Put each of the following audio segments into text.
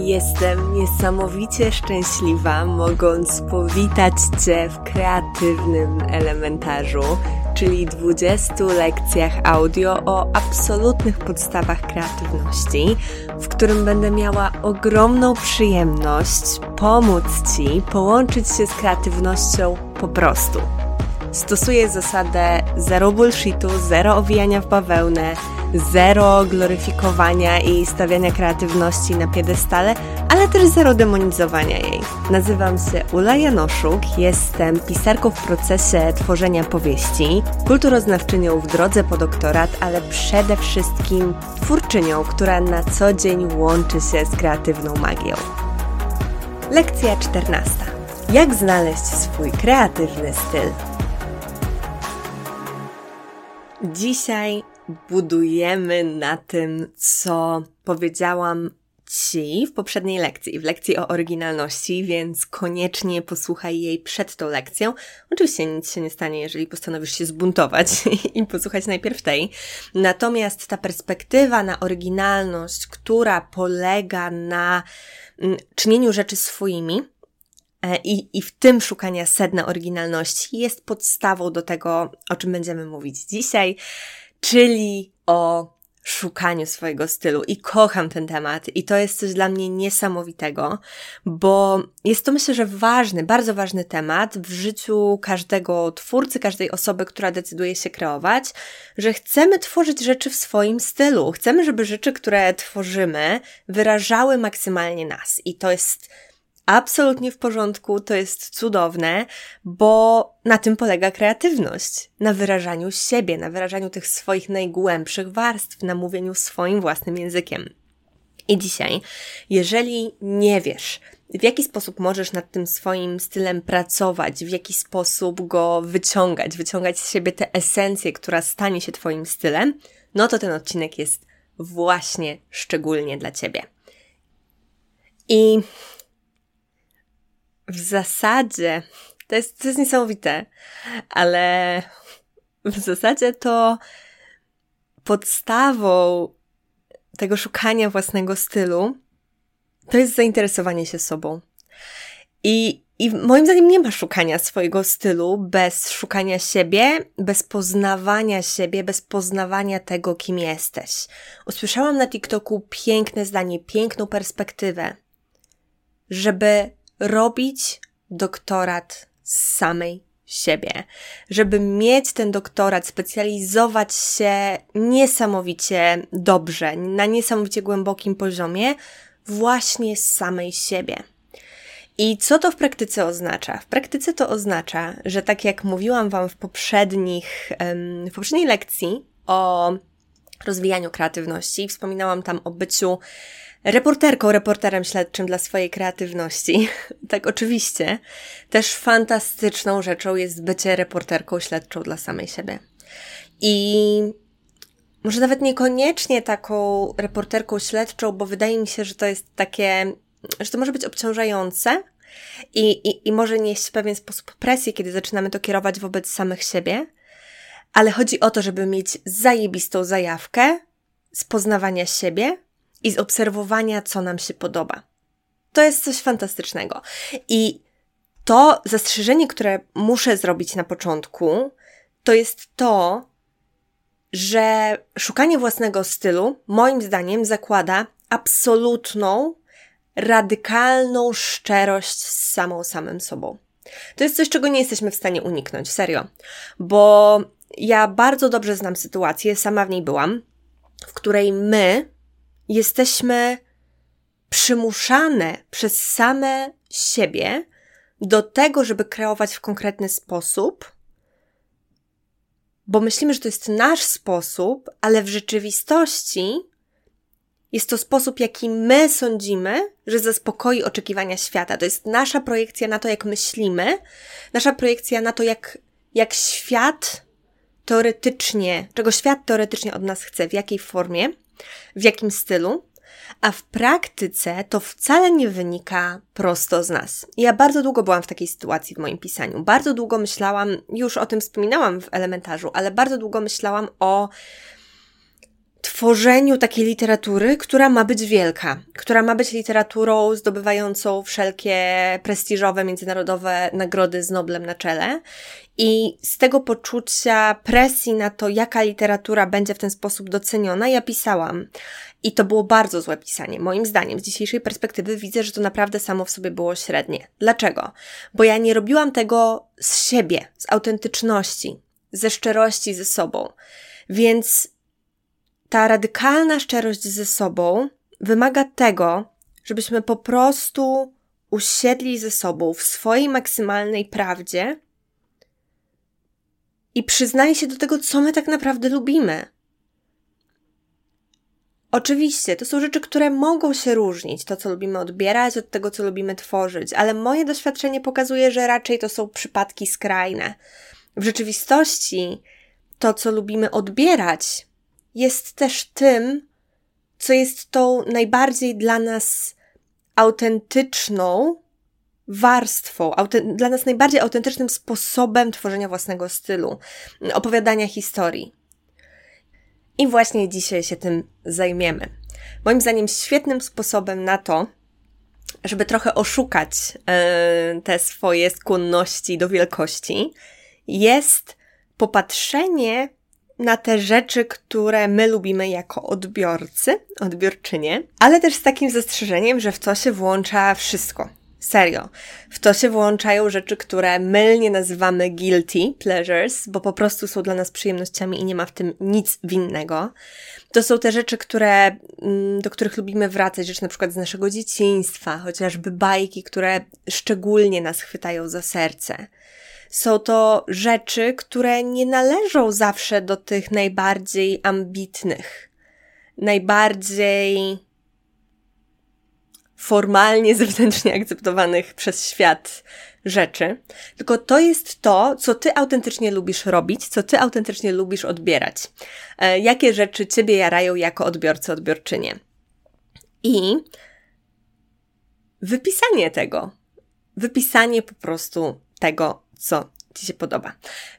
Jestem niesamowicie szczęśliwa, mogąc powitać Cię w kreatywnym elementarzu, czyli 20 lekcjach audio o absolutnych podstawach kreatywności, w którym będę miała ogromną przyjemność pomóc Ci połączyć się z kreatywnością po prostu. Stosuję zasadę zero bullshitu, zero owijania w bawełnę, zero gloryfikowania i stawiania kreatywności na piedestale, ale też zero demonizowania jej. Nazywam się Ula Janoszuk, jestem pisarką w procesie tworzenia powieści, kulturoznawczynią w drodze po doktorat, ale przede wszystkim twórczynią, która na co dzień łączy się z kreatywną magią. Lekcja 14. Jak znaleźć swój kreatywny styl? Dzisiaj budujemy na tym, co powiedziałam Ci w poprzedniej lekcji, w lekcji o oryginalności, więc koniecznie posłuchaj jej przed tą lekcją. Oczywiście nic się nie stanie, jeżeli postanowisz się zbuntować i posłuchać najpierw tej. Natomiast ta perspektywa na oryginalność, która polega na mm, czynieniu rzeczy swoimi, e, i, I w tym szukania sedna oryginalności jest podstawą do tego, o czym będziemy mówić dzisiaj czyli o szukaniu swojego stylu. I kocham ten temat. I to jest coś dla mnie niesamowitego, bo jest to myślę, że ważny, bardzo ważny temat w życiu każdego twórcy, każdej osoby, która decyduje się kreować, że chcemy tworzyć rzeczy w swoim stylu. Chcemy, żeby rzeczy, które tworzymy, wyrażały maksymalnie nas. I to jest absolutnie w porządku, to jest cudowne, bo na tym polega kreatywność. Na wyrażaniu siebie, na wyrażaniu tych swoich najgłębszych warstw, na mówieniu swoim własnym językiem. I dzisiaj, jeżeli nie wiesz, w jaki sposób możesz nad tym swoim stylem pracować, w jaki sposób go wyciągać, wyciągać z siebie tę esencję, która stanie się Twoim stylem, no to ten odcinek jest właśnie szczególnie dla Ciebie. I w zasadzie to jest, to jest niesamowite, ale w zasadzie to podstawą tego szukania własnego stylu to jest zainteresowanie się sobą. I, I moim zdaniem nie ma szukania swojego stylu bez szukania siebie, bez poznawania siebie, bez poznawania tego, kim jesteś. Usłyszałam na TikToku piękne zdanie, piękną perspektywę, żeby robić doktorat z samej siebie. Żeby mieć ten doktorat, specjalizować się niesamowicie dobrze, na niesamowicie głębokim poziomie, właśnie z samej siebie. I co to w praktyce oznacza? W praktyce to oznacza, że tak jak mówiłam Wam w poprzednich, w poprzedniej lekcji o rozwijaniu kreatywności, wspominałam tam o byciu reporterką, reporterem śledczym dla swojej kreatywności. tak, oczywiście. Też fantastyczną rzeczą jest bycie reporterką śledczą dla samej siebie. I może nawet niekoniecznie taką reporterką śledczą, bo wydaje mi się, że to jest takie, że to może być obciążające i, i, i może nieść w pewien sposób presję, kiedy zaczynamy to kierować wobec samych siebie, ale chodzi o to, żeby mieć zajebistą zajawkę z poznawania siebie, i z obserwowania, co nam się podoba. To jest coś fantastycznego. I to zastrzeżenie, które muszę zrobić na początku, to jest to, że szukanie własnego stylu, moim zdaniem, zakłada absolutną, radykalną szczerość z samą samym sobą. To jest coś, czego nie jesteśmy w stanie uniknąć, serio. Bo ja bardzo dobrze znam sytuację, sama w niej byłam, w której my jesteśmy przymuszane przez same siebie do tego, żeby kreować w konkretny sposób, bo myślimy, że to jest nasz sposób, ale w rzeczywistości jest to sposób, jaki my sądzimy, że zaspokoi oczekiwania świata. To jest nasza projekcja na to, jak myślimy, nasza projekcja na to, jak, jak świat teoretycznie, czego świat teoretycznie od nas chce, w jakiej formie w jakim stylu, a w praktyce to wcale nie wynika prosto z nas. Ja bardzo długo byłam w takiej sytuacji w moim pisaniu. Bardzo długo myślałam, już o tym wspominałam w elementarzu, ale bardzo długo myślałam o tworzeniu takiej literatury, która ma być wielka, która ma być literaturą zdobywającą wszelkie prestiżowe, międzynarodowe nagrody z Noblem na czele. I z tego poczucia presji na to, jaka literatura będzie w ten sposób doceniona, ja pisałam. I to było bardzo złe pisanie. Moim zdaniem, z dzisiejszej perspektywy widzę, że to naprawdę samo w sobie było średnie. Dlaczego? Bo ja nie robiłam tego z siebie, z autentyczności, ze szczerości ze sobą. Więc ta radykalna szczerość ze sobą wymaga tego, żebyśmy po prostu usiedli ze sobą w swojej maksymalnej prawdzie i przyznali się do tego, co my tak naprawdę lubimy. Oczywiście, to są rzeczy, które mogą się różnić, to co lubimy odbierać od tego, co lubimy tworzyć, ale moje doświadczenie pokazuje, że raczej to są przypadki skrajne. W rzeczywistości to, co lubimy odbierać, jest też tym, co jest tą najbardziej dla nas autentyczną warstwą, dla nas najbardziej autentycznym sposobem tworzenia własnego stylu, opowiadania historii. I właśnie dzisiaj się tym zajmiemy. Moim zdaniem świetnym sposobem na to, żeby trochę oszukać yy, te swoje skłonności do wielkości, jest popatrzenie na te rzeczy, które my lubimy jako odbiorcy, odbiorczynie, ale też z takim zastrzeżeniem, że w to się włącza wszystko. Serio. W to się włączają rzeczy, które mylnie nazywamy guilty pleasures, bo po prostu są dla nas przyjemnościami i nie ma w tym nic winnego. To są te rzeczy, które, mm, do których lubimy wracać, rzeczy na przykład z naszego dzieciństwa, chociażby bajki, które szczególnie nas chwytają za serce. Są to rzeczy, które nie należą zawsze do tych najbardziej ambitnych, najbardziej formalnie, zewnętrznie akceptowanych przez świat rzeczy, tylko to jest to, co ty autentycznie lubisz robić, co ty autentycznie lubisz odbierać. E, jakie rzeczy ciebie jarają jako odbiorcy, odbiorczynie. I wypisanie tego. Wypisanie po prostu tego, co Ci się podoba.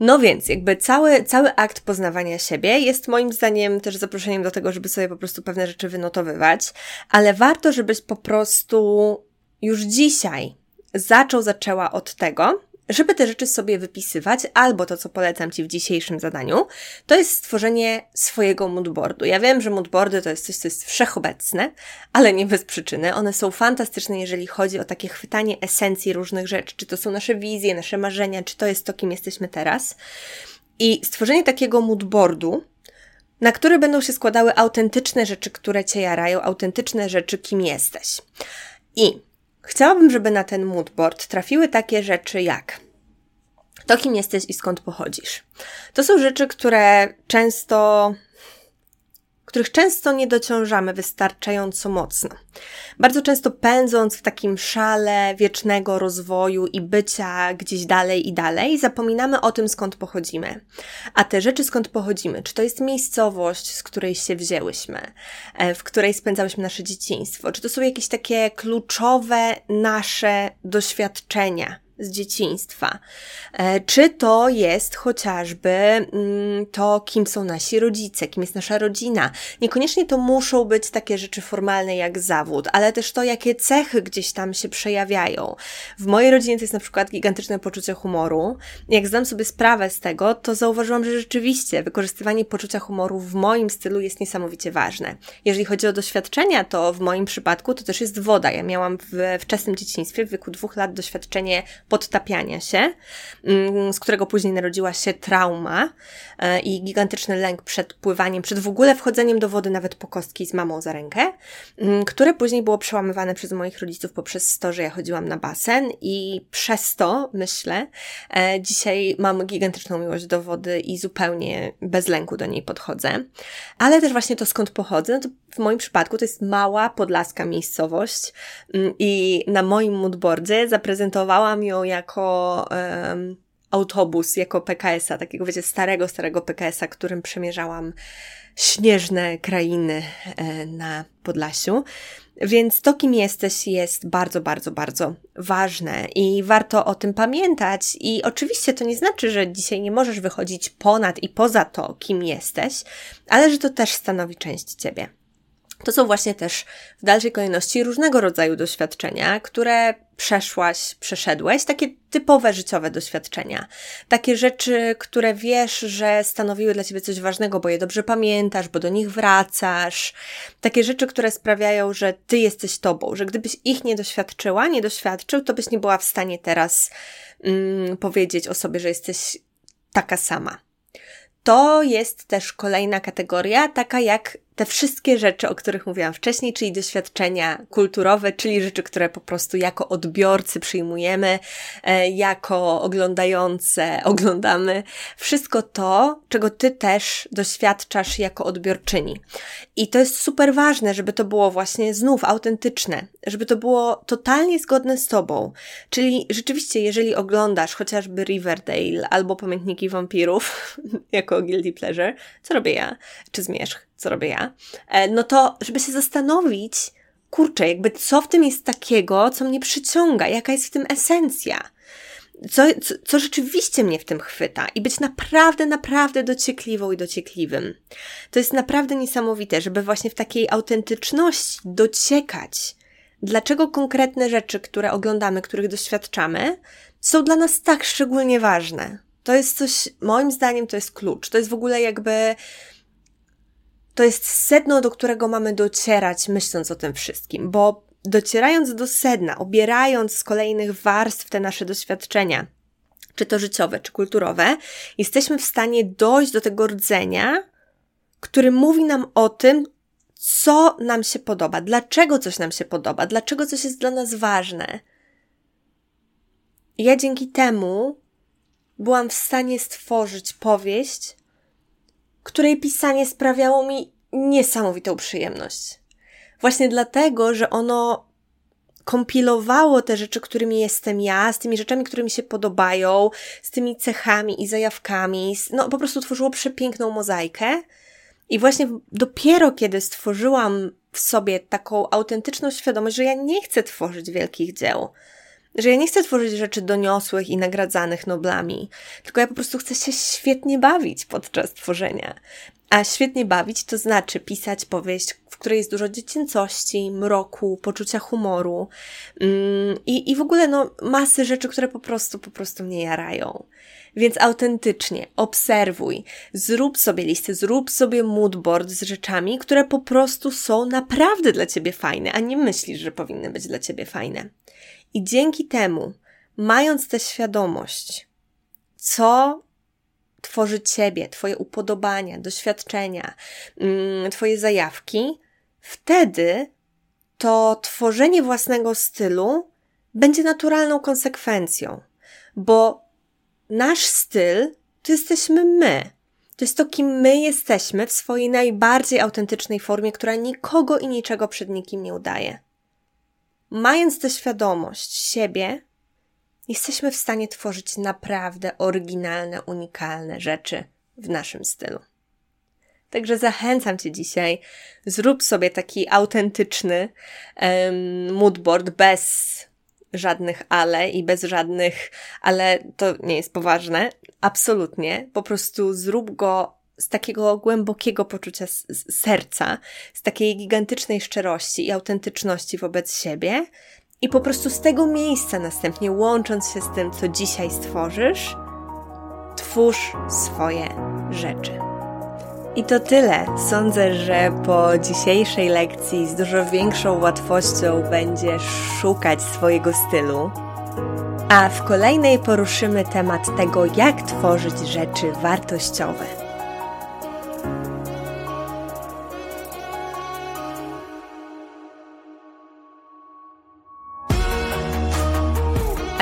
No więc, jakby cały, cały akt poznawania siebie jest moim zdaniem też zaproszeniem do tego, żeby sobie po prostu pewne rzeczy wynotowywać, ale warto, żebyś po prostu już dzisiaj zaczął, zaczęła od tego, żeby te rzeczy sobie wypisywać, albo to, co polecam Ci w dzisiejszym zadaniu, to jest stworzenie swojego moodboardu. Ja wiem, że moodboardy to jest coś, co jest wszechobecne, ale nie bez przyczyny. One są fantastyczne, jeżeli chodzi o takie chwytanie esencji różnych rzeczy. Czy to są nasze wizje, nasze marzenia, czy to jest to, kim jesteśmy teraz. I stworzenie takiego moodboardu, na który będą się składały autentyczne rzeczy, które Cię jarają, autentyczne rzeczy, kim jesteś. I Chciałabym, żeby na ten moodboard trafiły takie rzeczy jak to, kim jesteś i skąd pochodzisz. To są rzeczy, które często których często nie dociążamy wystarczająco mocno. Bardzo często pędząc w takim szale wiecznego rozwoju i bycia gdzieś dalej i dalej, zapominamy o tym, skąd pochodzimy. A te rzeczy, skąd pochodzimy, czy to jest miejscowość, z której się wzięłyśmy, e, w której spędzałyśmy nasze dzieciństwo, czy to są jakieś takie kluczowe nasze doświadczenia, z dzieciństwa. E, czy to jest chociażby mm, to, kim są nasi rodzice, kim jest nasza rodzina. Niekoniecznie to muszą być takie rzeczy formalne jak zawód, ale też to, jakie cechy gdzieś tam się przejawiają. W mojej rodzinie to jest na przykład gigantyczne poczucie humoru. Jak zdam sobie sprawę z tego, to zauważyłam, że rzeczywiście wykorzystywanie poczucia humoru w moim stylu jest niesamowicie ważne. Jeżeli chodzi o doświadczenia, to w moim przypadku to też jest woda. Ja miałam w wczesnym dzieciństwie, w wieku dwóch lat, doświadczenie podtapiania się, mm, z którego później narodziła się trauma e, i gigantyczny lęk przed pływaniem, przed w ogóle wchodzeniem do wody nawet po kostki z mamą za rękę, mm, które później było przełamywane przez moich rodziców poprzez to, że ja chodziłam na basen i przez to, myślę, e, dzisiaj mam gigantyczną miłość do wody i zupełnie bez lęku do niej podchodzę. Ale też właśnie to skąd pochodzę, to w moim przypadku to jest mała podlaska miejscowość mm, i na moim moodboardzie zaprezentowałam ją jako um, autobus jako PKS-a, takiego wiecie, starego, starego PKS-a, którym przemierzałam śnieżne krainy e, na Podlasiu. Więc to, kim jesteś, jest bardzo, bardzo, bardzo ważne i warto o tym pamiętać. I oczywiście to nie znaczy, że dzisiaj nie możesz wychodzić ponad i poza to, kim jesteś, ale że to też stanowi część ciebie. To są właśnie też w dalszej kolejności różnego rodzaju doświadczenia, które przeszłaś, przeszedłeś, takie typowe życiowe doświadczenia. Takie rzeczy, które wiesz, że stanowiły dla ciebie coś ważnego, bo je dobrze pamiętasz, bo do nich wracasz. Takie rzeczy, które sprawiają, że ty jesteś tobą, że gdybyś ich nie doświadczyła, nie doświadczył, to byś nie była w stanie teraz mm, powiedzieć o sobie, że jesteś taka sama. To jest też kolejna kategoria, taka jak te wszystkie rzeczy, o których mówiłam wcześniej, czyli doświadczenia kulturowe, czyli rzeczy, które po prostu jako odbiorcy przyjmujemy, e, jako oglądające oglądamy, wszystko to, czego ty też doświadczasz jako odbiorczyni. I to jest super ważne, żeby to było właśnie znów autentyczne, żeby to było totalnie zgodne z tobą. Czyli rzeczywiście, jeżeli oglądasz chociażby Riverdale albo Pamiętniki Wampirów jako Guilty Pleasure, co robię ja? Czy zmierzch? Co robię ja, e, no to żeby się zastanowić, kurczę, jakby co w tym jest takiego, co mnie przyciąga, jaka jest w tym esencja. Co, co, co rzeczywiście mnie w tym chwyta i być naprawdę, naprawdę dociekliwą i dociekliwym. To jest naprawdę niesamowite, żeby właśnie w takiej autentyczności dociekać, dlaczego konkretne rzeczy, które oglądamy, których doświadczamy, są dla nas tak szczególnie ważne. To jest coś, moim zdaniem, to jest klucz. To jest w ogóle jakby to jest sedno, do którego mamy docierać, myśląc o tym wszystkim, bo docierając do sedna, obierając z kolejnych warstw te nasze doświadczenia, czy to życiowe, czy kulturowe, jesteśmy w stanie dojść do tego rdzenia, który mówi nam o tym, co nam się podoba, dlaczego coś nam się podoba, dlaczego coś jest dla nas ważne. Ja dzięki temu byłam w stanie stworzyć powieść, której pisanie sprawiało mi niesamowitą przyjemność. Właśnie dlatego, że ono kompilowało te rzeczy, którymi jestem ja, z tymi rzeczami, które mi się podobają, z tymi cechami i zajawkami. No, po prostu tworzyło przepiękną mozaikę. I właśnie dopiero kiedy stworzyłam w sobie taką autentyczną świadomość, że ja nie chcę tworzyć wielkich dzieł, że ja nie chcę tworzyć rzeczy doniosłych i nagradzanych Noblami, tylko ja po prostu chcę się świetnie bawić podczas tworzenia. A świetnie bawić to znaczy pisać powieść, w której jest dużo dziecięcości, mroku, poczucia humoru i, i w ogóle no, masy rzeczy, które po prostu, po prostu mnie jarają. Więc autentycznie obserwuj, zrób sobie listę, zrób sobie moodboard z rzeczami, które po prostu są naprawdę dla ciebie fajne, a nie myślisz, że powinny być dla ciebie fajne. I dzięki temu, mając tę świadomość, co tworzy ciebie, twoje upodobania, doświadczenia, mm, twoje zajawki, wtedy to tworzenie własnego stylu będzie naturalną konsekwencją, bo nasz styl to jesteśmy my. To jest to, kim my jesteśmy w swojej najbardziej autentycznej formie, która nikogo i niczego przed nikim nie udaje. Mając tę świadomość siebie, jesteśmy w stanie tworzyć naprawdę oryginalne, unikalne rzeczy w naszym stylu. Także zachęcam Cię dzisiaj, zrób sobie taki autentyczny um, moodboard bez żadnych ale i bez żadnych, ale to nie jest poważne, absolutnie. Po prostu zrób go z takiego głębokiego poczucia serca, z takiej gigantycznej szczerości i autentyczności wobec siebie. I po prostu z tego miejsca następnie łącząc się z tym, co dzisiaj stworzysz, twórz swoje rzeczy. I to tyle. Sądzę, że po dzisiejszej lekcji z dużo większą łatwością będziesz szukać swojego stylu. A w kolejnej poruszymy temat tego, jak tworzyć rzeczy wartościowe.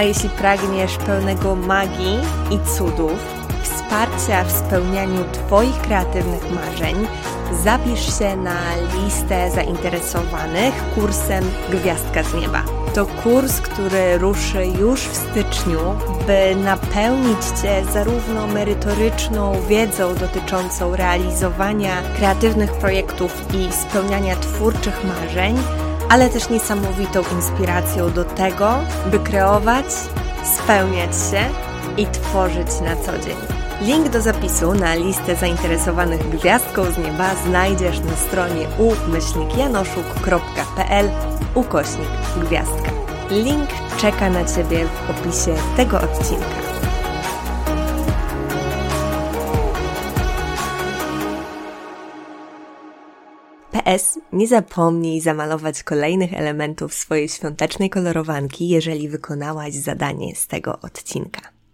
Jeśli pragniesz pełnego magii i cudów, wsparcia w spełnianiu Twoich kreatywnych marzeń, zapisz się na listę zainteresowanych kursem Gwiazdka z Nieba. To kurs, który ruszy już w styczniu by napełnić Cię zarówno merytoryczną wiedzą dotyczącą realizowania kreatywnych projektów i spełniania twórczych marzeń, ale też niesamowitą inspiracją do tego, by kreować, spełniać się i tworzyć na co dzień. Link do zapisu na listę zainteresowanych gwiazdką z nieba znajdziesz na stronie umyślnikjanoszuk.pl ukośnik gwiazdka. Link czeka na Ciebie w opisie tego odcinka. PS, nie zapomnij zamalować kolejnych elementów swojej świątecznej kolorowanki, jeżeli wykonałaś zadanie z tego odcinka.